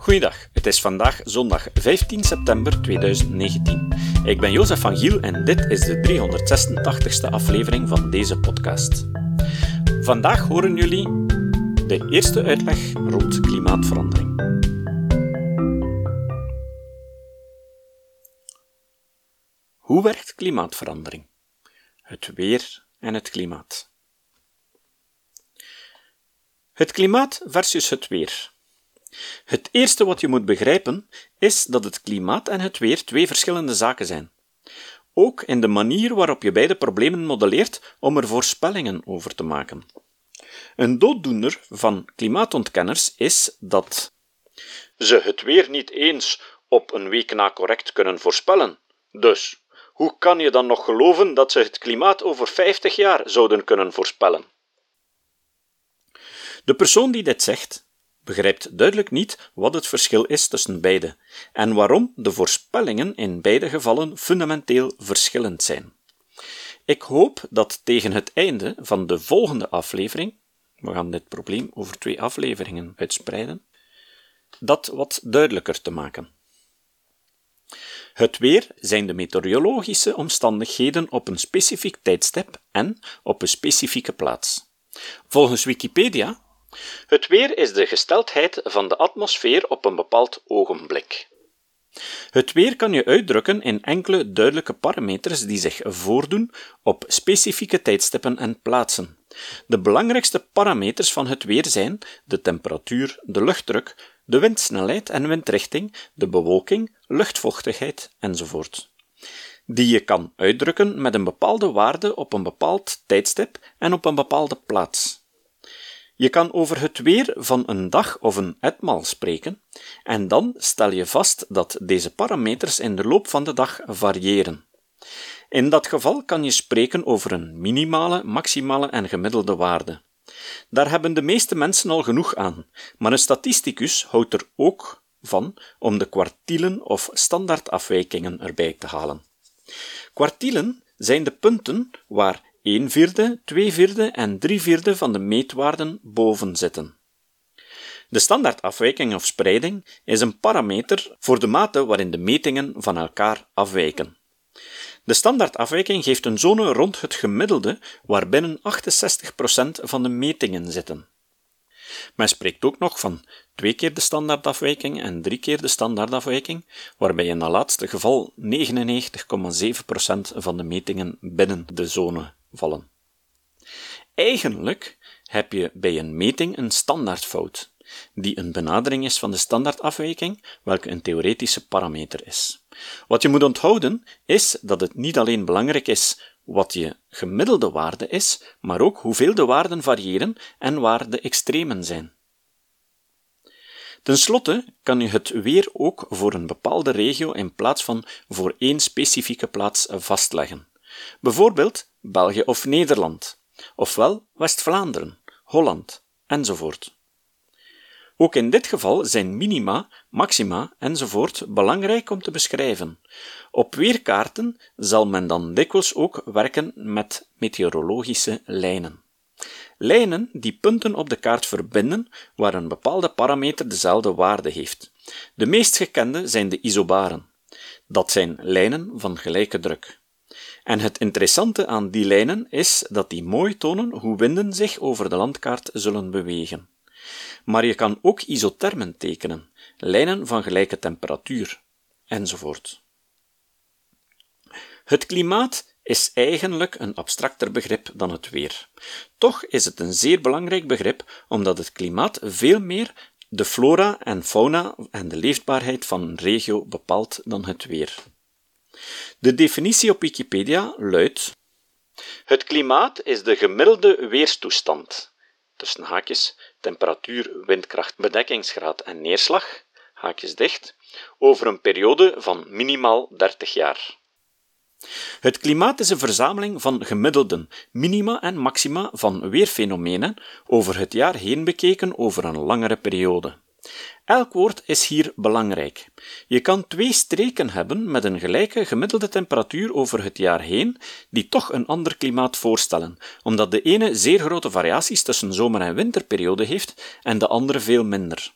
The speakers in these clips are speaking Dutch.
Goeiedag, het is vandaag zondag 15 september 2019. Ik ben Jozef van Giel en dit is de 386ste aflevering van deze podcast. Vandaag horen jullie de eerste uitleg rond klimaatverandering. Hoe werkt klimaatverandering? Het weer en het klimaat. Het klimaat versus het weer. Het eerste wat je moet begrijpen is dat het klimaat en het weer twee verschillende zaken zijn. Ook in de manier waarop je beide problemen modelleert om er voorspellingen over te maken. Een dooddoener van klimaatontkenners is dat ze het weer niet eens op een week na correct kunnen voorspellen. Dus, hoe kan je dan nog geloven dat ze het klimaat over 50 jaar zouden kunnen voorspellen? De persoon die dit zegt, begrijpt duidelijk niet wat het verschil is tussen beide en waarom de voorspellingen in beide gevallen fundamenteel verschillend zijn. Ik hoop dat tegen het einde van de volgende aflevering, we gaan dit probleem over twee afleveringen uitspreiden, dat wat duidelijker te maken. Het weer zijn de meteorologische omstandigheden op een specifiek tijdstip en op een specifieke plaats. Volgens Wikipedia het weer is de gesteldheid van de atmosfeer op een bepaald ogenblik. Het weer kan je uitdrukken in enkele duidelijke parameters die zich voordoen op specifieke tijdstippen en plaatsen. De belangrijkste parameters van het weer zijn de temperatuur, de luchtdruk, de windsnelheid en windrichting, de bewolking, luchtvochtigheid enzovoort. Die je kan uitdrukken met een bepaalde waarde op een bepaald tijdstip en op een bepaalde plaats. Je kan over het weer van een dag of een etmaal spreken, en dan stel je vast dat deze parameters in de loop van de dag variëren. In dat geval kan je spreken over een minimale, maximale en gemiddelde waarde. Daar hebben de meeste mensen al genoeg aan, maar een statisticus houdt er ook van om de kwartielen of standaardafwijkingen erbij te halen. Kwartielen zijn de punten waar 1 vierde, 2 vierde en 3 vierde van de meetwaarden boven zitten. De standaardafwijking of spreiding is een parameter voor de mate waarin de metingen van elkaar afwijken. De standaardafwijking geeft een zone rond het gemiddelde waarbinnen 68% van de metingen zitten. Men spreekt ook nog van twee keer de standaardafwijking en drie keer de standaardafwijking, waarbij in dat laatste geval 99,7% van de metingen binnen de zone vallen. Eigenlijk heb je bij een meting een standaardfout, die een benadering is van de standaardafwijking, welke een theoretische parameter is. Wat je moet onthouden is dat het niet alleen belangrijk is wat je gemiddelde waarde is, maar ook hoeveel de waarden variëren en waar de extremen zijn. Ten slotte kan je het weer ook voor een bepaalde regio in plaats van voor één specifieke plaats vastleggen. Bijvoorbeeld België of Nederland, ofwel West-Vlaanderen, Holland, enzovoort. Ook in dit geval zijn minima, maxima enzovoort belangrijk om te beschrijven. Op weerkaarten zal men dan dikwijls ook werken met meteorologische lijnen. Lijnen die punten op de kaart verbinden waar een bepaalde parameter dezelfde waarde heeft. De meest gekende zijn de isobaren. Dat zijn lijnen van gelijke druk. En het interessante aan die lijnen is dat die mooi tonen hoe winden zich over de landkaart zullen bewegen. Maar je kan ook isothermen tekenen, lijnen van gelijke temperatuur, enzovoort. Het klimaat is eigenlijk een abstracter begrip dan het weer. Toch is het een zeer belangrijk begrip, omdat het klimaat veel meer de flora en fauna en de leefbaarheid van een regio bepaalt dan het weer. De definitie op Wikipedia luidt: Het klimaat is de gemiddelde weerstoestand, tussen haakjes temperatuur, windkracht, bedekkingsgraad en neerslag, haakjes dicht, over een periode van minimaal 30 jaar. Het klimaat is een verzameling van gemiddelden, minima en maxima van weerfenomenen over het jaar heen bekeken over een langere periode. Elk woord is hier belangrijk. Je kan twee streken hebben met een gelijke gemiddelde temperatuur over het jaar heen, die toch een ander klimaat voorstellen, omdat de ene zeer grote variaties tussen zomer- en winterperiode heeft en de andere veel minder.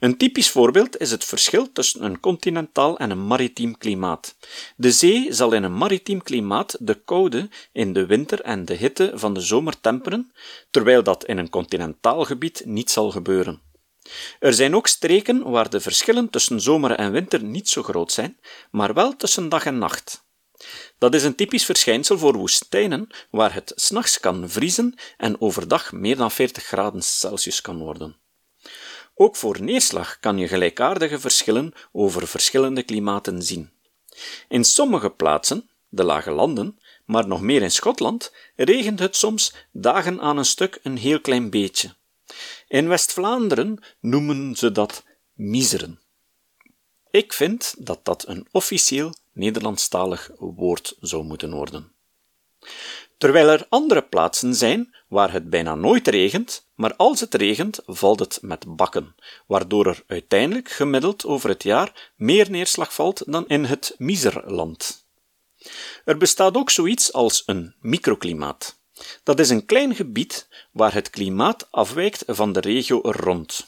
Een typisch voorbeeld is het verschil tussen een continentaal en een maritiem klimaat. De zee zal in een maritiem klimaat de koude in de winter en de hitte van de zomer temperen, terwijl dat in een continentaal gebied niet zal gebeuren. Er zijn ook streken waar de verschillen tussen zomer en winter niet zo groot zijn, maar wel tussen dag en nacht. Dat is een typisch verschijnsel voor woestijnen, waar het s'nachts kan vriezen en overdag meer dan 40 graden Celsius kan worden. Ook voor neerslag kan je gelijkaardige verschillen over verschillende klimaten zien. In sommige plaatsen, de lage landen, maar nog meer in Schotland, regent het soms dagen aan een stuk een heel klein beetje. In West-Vlaanderen noemen ze dat miseren. Ik vind dat dat een officieel Nederlandstalig woord zou moeten worden. Terwijl er andere plaatsen zijn waar het bijna nooit regent, maar als het regent, valt het met bakken, waardoor er uiteindelijk gemiddeld over het jaar meer neerslag valt dan in het miserland. Er bestaat ook zoiets als een microklimaat. Dat is een klein gebied waar het klimaat afwijkt van de regio rond.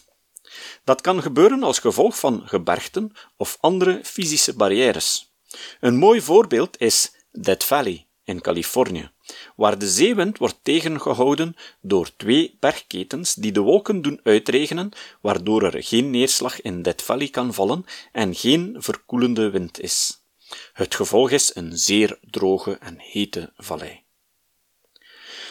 Dat kan gebeuren als gevolg van gebergten of andere fysische barrières. Een mooi voorbeeld is Death Valley in Californië, waar de zeewind wordt tegengehouden door twee bergketens die de wolken doen uitregenen, waardoor er geen neerslag in Death Valley kan vallen en geen verkoelende wind is. Het gevolg is een zeer droge en hete vallei.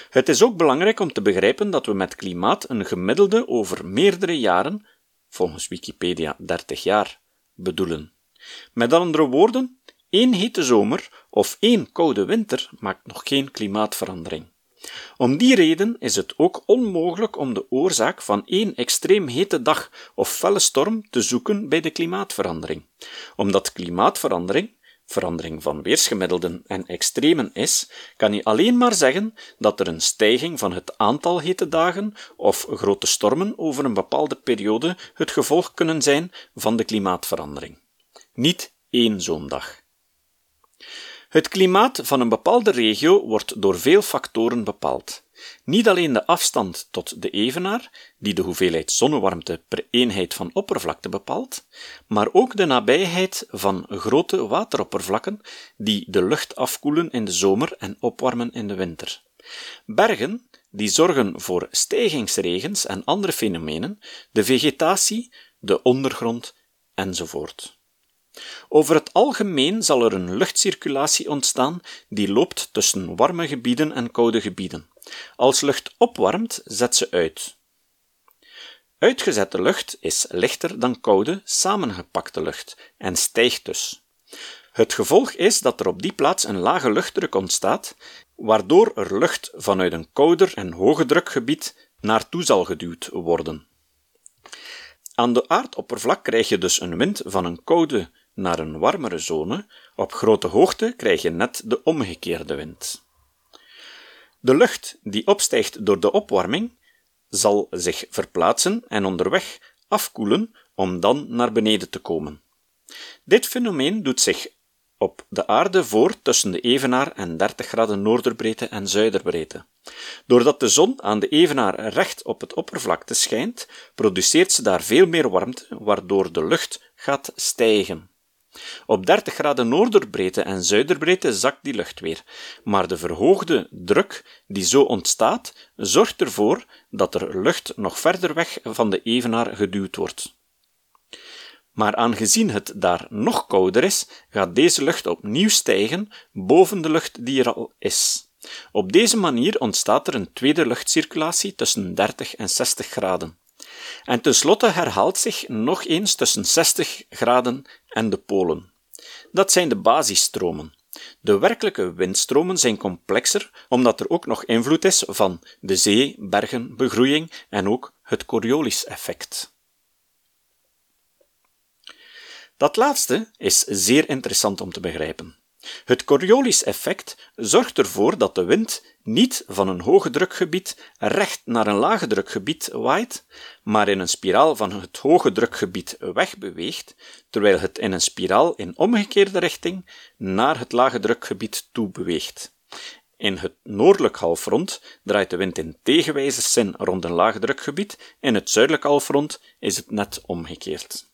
Het is ook belangrijk om te begrijpen dat we met klimaat een gemiddelde over meerdere jaren, volgens Wikipedia 30 jaar, bedoelen. Met andere woorden, één hete zomer of één koude winter maakt nog geen klimaatverandering. Om die reden is het ook onmogelijk om de oorzaak van één extreem hete dag of felle storm te zoeken bij de klimaatverandering, omdat klimaatverandering verandering van weersgemiddelden en extremen is, kan je alleen maar zeggen dat er een stijging van het aantal hete dagen of grote stormen over een bepaalde periode het gevolg kunnen zijn van de klimaatverandering. Niet één zo'n dag. Het klimaat van een bepaalde regio wordt door veel factoren bepaald. Niet alleen de afstand tot de evenaar, die de hoeveelheid zonnewarmte per eenheid van oppervlakte bepaalt, maar ook de nabijheid van grote wateroppervlakken die de lucht afkoelen in de zomer en opwarmen in de winter. Bergen, die zorgen voor stijgingsregens en andere fenomenen, de vegetatie, de ondergrond enzovoort. Over het algemeen zal er een luchtcirculatie ontstaan die loopt tussen warme gebieden en koude gebieden. Als lucht opwarmt, zet ze uit. Uitgezette lucht is lichter dan koude, samengepakte lucht en stijgt dus. Het gevolg is dat er op die plaats een lage luchtdruk ontstaat, waardoor er lucht vanuit een kouder en hoge drukgebied naartoe zal geduwd worden. Aan de aardoppervlak krijg je dus een wind van een koude naar een warmere zone, op grote hoogte krijg je net de omgekeerde wind. De lucht die opstijgt door de opwarming zal zich verplaatsen en onderweg afkoelen om dan naar beneden te komen. Dit fenomeen doet zich op de aarde voor tussen de evenaar en 30 graden noorderbreedte en zuiderbreedte. Doordat de zon aan de evenaar recht op het oppervlakte schijnt, produceert ze daar veel meer warmte, waardoor de lucht gaat stijgen. Op 30 graden noorderbreedte en zuiderbreedte zakt die lucht weer, maar de verhoogde druk die zo ontstaat, zorgt ervoor dat er lucht nog verder weg van de evenaar geduwd wordt. Maar aangezien het daar nog kouder is, gaat deze lucht opnieuw stijgen boven de lucht die er al is. Op deze manier ontstaat er een tweede luchtcirculatie tussen 30 en 60 graden. En tenslotte herhaalt zich nog eens tussen 60 graden en de polen. Dat zijn de basisstromen. De werkelijke windstromen zijn complexer, omdat er ook nog invloed is van de zee, bergen, begroeiing en ook het Coriolis-effect. Dat laatste is zeer interessant om te begrijpen. Het Coriolis-effect zorgt ervoor dat de wind niet van een hoge drukgebied recht naar een lage drukgebied waait, maar in een spiraal van het hoge drukgebied wegbeweegt, terwijl het in een spiraal in omgekeerde richting naar het lage drukgebied toe beweegt. In het noordelijk halfrond draait de wind in tegenwijzerszin rond een laagdrukgebied, in het zuidelijk halfrond is het net omgekeerd.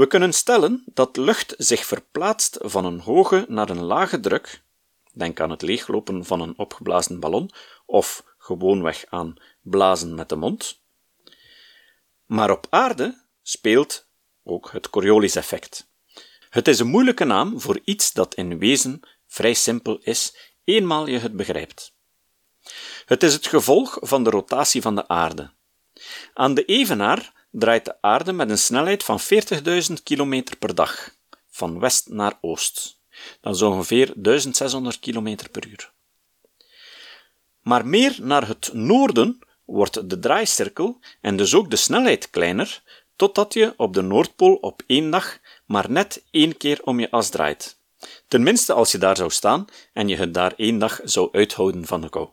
We kunnen stellen dat lucht zich verplaatst van een hoge naar een lage druk, denk aan het leeglopen van een opgeblazen ballon, of gewoonweg aan blazen met de mond. Maar op aarde speelt ook het Coriolis-effect. Het is een moeilijke naam voor iets dat in wezen vrij simpel is, eenmaal je het begrijpt. Het is het gevolg van de rotatie van de aarde. Aan de evenaar draait de aarde met een snelheid van 40.000 km per dag, van west naar oost. Dat is ongeveer 1600 km per uur. Maar meer naar het noorden wordt de draaicirkel en dus ook de snelheid kleiner, totdat je op de Noordpool op één dag maar net één keer om je as draait. Tenminste als je daar zou staan en je het daar één dag zou uithouden van de kou.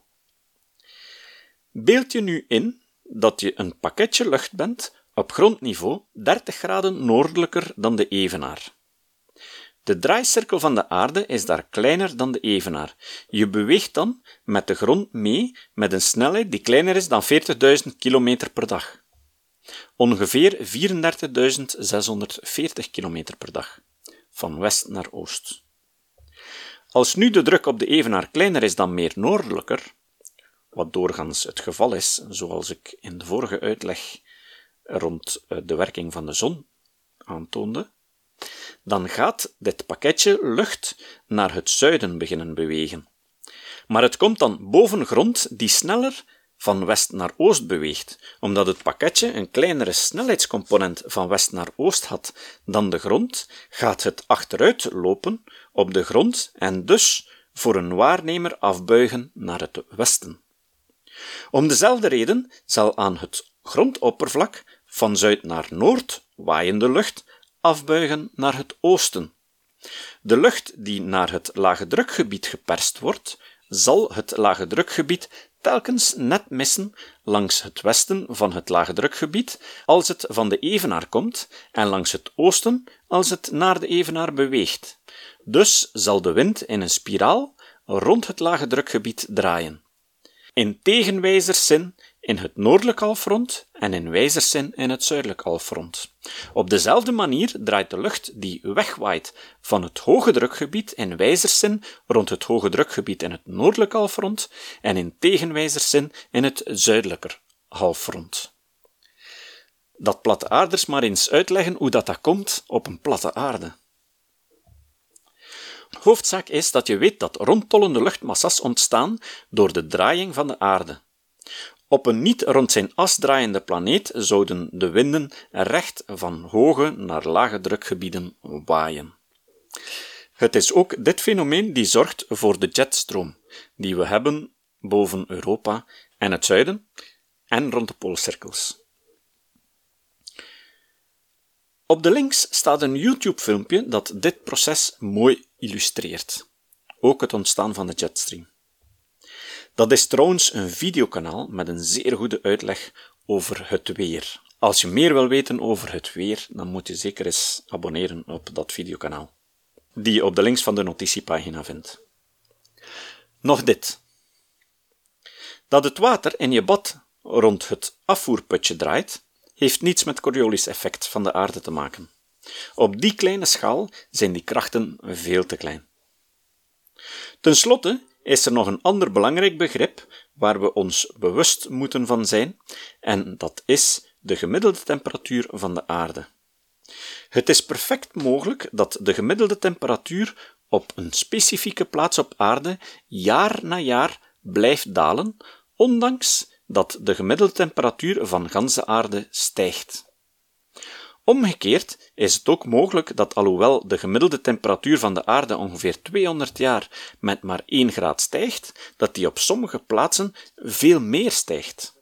Beeld je nu in dat je een pakketje lucht bent op grondniveau 30 graden noordelijker dan de evenaar. De draaicirkel van de aarde is daar kleiner dan de evenaar. Je beweegt dan met de grond mee met een snelheid die kleiner is dan 40.000 km per dag. Ongeveer 34.640 km per dag, van west naar oost. Als nu de druk op de evenaar kleiner is dan meer noordelijker, wat doorgaans het geval is, zoals ik in de vorige uitleg rond eh, de werking van de zon aantoonde, dan gaat dit pakketje lucht naar het zuiden beginnen bewegen. Maar het komt dan boven grond die sneller van west naar oost beweegt, omdat het pakketje een kleinere snelheidscomponent van west naar oost had dan de grond, gaat het achteruit lopen op de grond en dus voor een waarnemer afbuigen naar het westen. Om dezelfde reden zal aan het grondoppervlak van zuid naar noord waaiende lucht afbuigen naar het oosten. De lucht die naar het lage drukgebied geperst wordt, zal het lage drukgebied telkens net missen langs het westen van het lage drukgebied als het van de evenaar komt en langs het oosten als het naar de evenaar beweegt. Dus zal de wind in een spiraal rond het lage drukgebied draaien. In tegenwijzerszin in het noordelijk halfrond en in wijzerzin in het zuidelijk halfrond. Op dezelfde manier draait de lucht die wegwaait van het hoge drukgebied in wijzerzin rond het hoge drukgebied in het noordelijk halfrond en in tegenwijzerzin in het zuidelijker halfrond. Dat platte aarders maar eens uitleggen hoe dat, dat komt op een platte aarde. Hoofdzaak is dat je weet dat rondtollende luchtmassa's ontstaan door de draaiing van de aarde. Op een niet rond zijn as draaiende planeet zouden de winden recht van hoge naar lage drukgebieden waaien. Het is ook dit fenomeen die zorgt voor de jetstroom die we hebben boven Europa en het zuiden en rond de poolcirkels. Op de links staat een YouTube-filmpje dat dit proces mooi illustreert. Ook het ontstaan van de jetstream. Dat is trouwens een videokanaal met een zeer goede uitleg over het weer. Als je meer wil weten over het weer, dan moet je zeker eens abonneren op dat videokanaal, die je op de links van de notitiepagina vindt. Nog dit. Dat het water in je bad rond het afvoerputje draait, heeft niets met Coriolis-effect van de aarde te maken. Op die kleine schaal zijn die krachten veel te klein. Ten slotte is er nog een ander belangrijk begrip waar we ons bewust moeten van zijn, en dat is de gemiddelde temperatuur van de aarde. Het is perfect mogelijk dat de gemiddelde temperatuur op een specifieke plaats op aarde jaar na jaar blijft dalen, ondanks dat de gemiddelde temperatuur van ganse aarde stijgt. Omgekeerd is het ook mogelijk dat alhoewel de gemiddelde temperatuur van de aarde ongeveer 200 jaar met maar 1 graad stijgt, dat die op sommige plaatsen veel meer stijgt.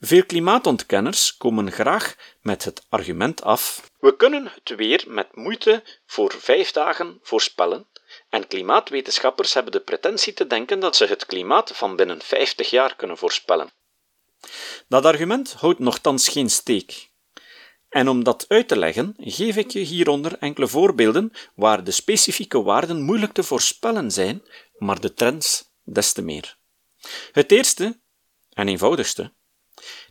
Veel klimaatontkenners komen graag met het argument af: we kunnen het weer met moeite voor vijf dagen voorspellen, en klimaatwetenschappers hebben de pretentie te denken dat ze het klimaat van binnen 50 jaar kunnen voorspellen. Dat argument houdt nogthans geen steek. En om dat uit te leggen, geef ik je hieronder enkele voorbeelden waar de specifieke waarden moeilijk te voorspellen zijn, maar de trends des te meer. Het eerste, en eenvoudigste,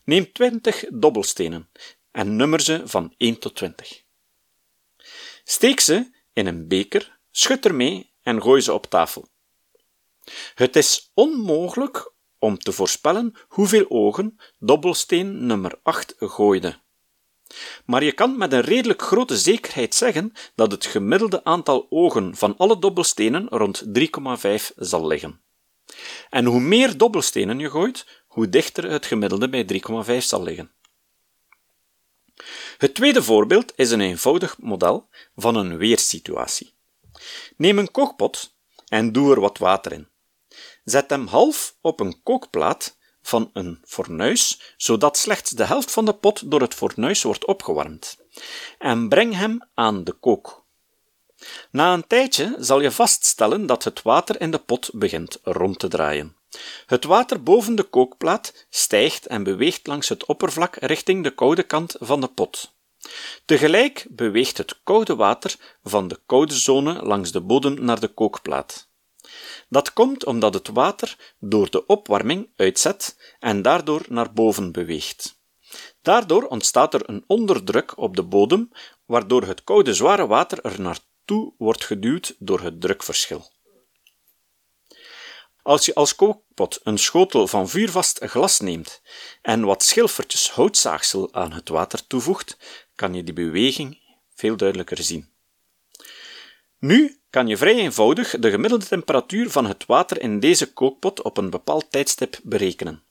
neem 20 dobbelstenen en nummer ze van 1 tot 20. Steek ze in een beker, schud ermee en gooi ze op tafel. Het is onmogelijk om te voorspellen hoeveel ogen dobbelsteen nummer 8 gooide. Maar je kan met een redelijk grote zekerheid zeggen dat het gemiddelde aantal ogen van alle dobbelstenen rond 3,5 zal liggen. En hoe meer dobbelstenen je gooit, hoe dichter het gemiddelde bij 3,5 zal liggen. Het tweede voorbeeld is een eenvoudig model van een weersituatie. Neem een kookpot en doe er wat water in. Zet hem half op een kookplaat van een fornuis, zodat slechts de helft van de pot door het fornuis wordt opgewarmd. En breng hem aan de kook. Na een tijdje zal je vaststellen dat het water in de pot begint rond te draaien. Het water boven de kookplaat stijgt en beweegt langs het oppervlak richting de koude kant van de pot. Tegelijk beweegt het koude water van de koude zone langs de bodem naar de kookplaat. Dat komt omdat het water door de opwarming uitzet en daardoor naar boven beweegt. Daardoor ontstaat er een onderdruk op de bodem, waardoor het koude zware water er naartoe wordt geduwd door het drukverschil. Als je als kookpot een schotel van vuurvast glas neemt en wat schilfertjes houtzaagsel aan het water toevoegt, kan je die beweging veel duidelijker zien. Nu kan je vrij eenvoudig de gemiddelde temperatuur van het water in deze kookpot op een bepaald tijdstip berekenen.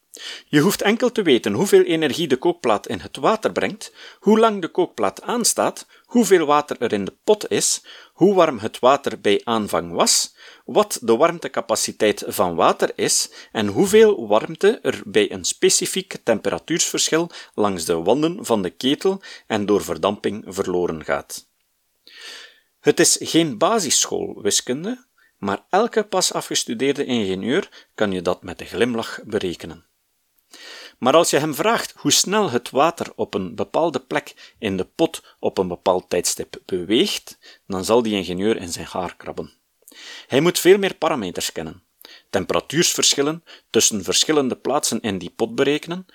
Je hoeft enkel te weten hoeveel energie de kookplaat in het water brengt, hoe lang de kookplaat aanstaat, hoeveel water er in de pot is, hoe warm het water bij aanvang was, wat de warmtecapaciteit van water is en hoeveel warmte er bij een specifiek temperatuursverschil langs de wanden van de ketel en door verdamping verloren gaat. Het is geen basisschoolwiskunde, maar elke pas afgestudeerde ingenieur kan je dat met een glimlach berekenen. Maar als je hem vraagt hoe snel het water op een bepaalde plek in de pot op een bepaald tijdstip beweegt, dan zal die ingenieur in zijn haar krabben. Hij moet veel meer parameters kennen. Temperatuursverschillen tussen verschillende plaatsen in die pot berekenen,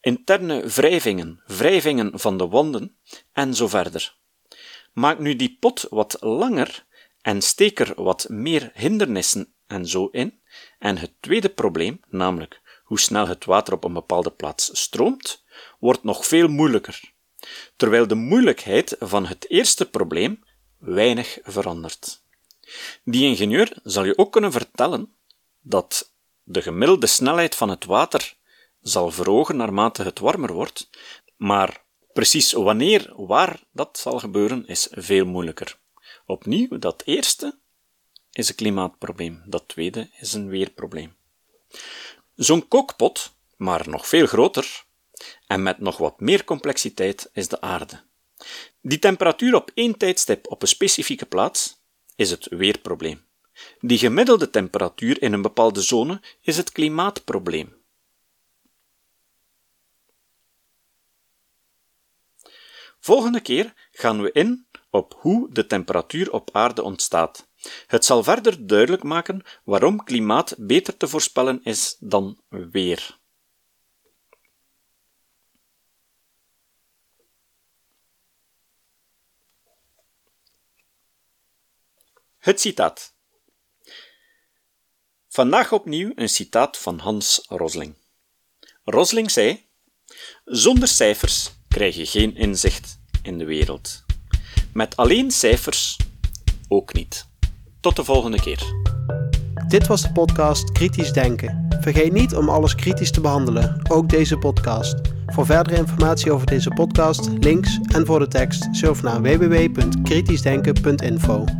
interne wrijvingen, wrijvingen van de wanden en zo verder. Maak nu die pot wat langer en steek er wat meer hindernissen en zo in, en het tweede probleem, namelijk hoe snel het water op een bepaalde plaats stroomt, wordt nog veel moeilijker, terwijl de moeilijkheid van het eerste probleem weinig verandert. Die ingenieur zal je ook kunnen vertellen dat de gemiddelde snelheid van het water zal verhogen naarmate het warmer wordt, maar precies wanneer, waar dat zal gebeuren, is veel moeilijker. Opnieuw, dat eerste is een klimaatprobleem, dat tweede is een weerprobleem. Zo'n kookpot, maar nog veel groter en met nog wat meer complexiteit, is de aarde. Die temperatuur op één tijdstip op een specifieke plaats is het weerprobleem. Die gemiddelde temperatuur in een bepaalde zone is het klimaatprobleem. Volgende keer gaan we in op hoe de temperatuur op aarde ontstaat. Het zal verder duidelijk maken waarom klimaat beter te voorspellen is dan weer. Het citaat. Vandaag opnieuw een citaat van Hans Rosling. Rosling zei: Zonder cijfers krijg je geen inzicht in de wereld. Met alleen cijfers ook niet. Tot de volgende keer. Dit was de podcast Kritisch Denken. Vergeet niet om alles kritisch te behandelen, ook deze podcast. Voor verdere informatie over deze podcast, links en voor de tekst, surf naar www.kritischdenken.info.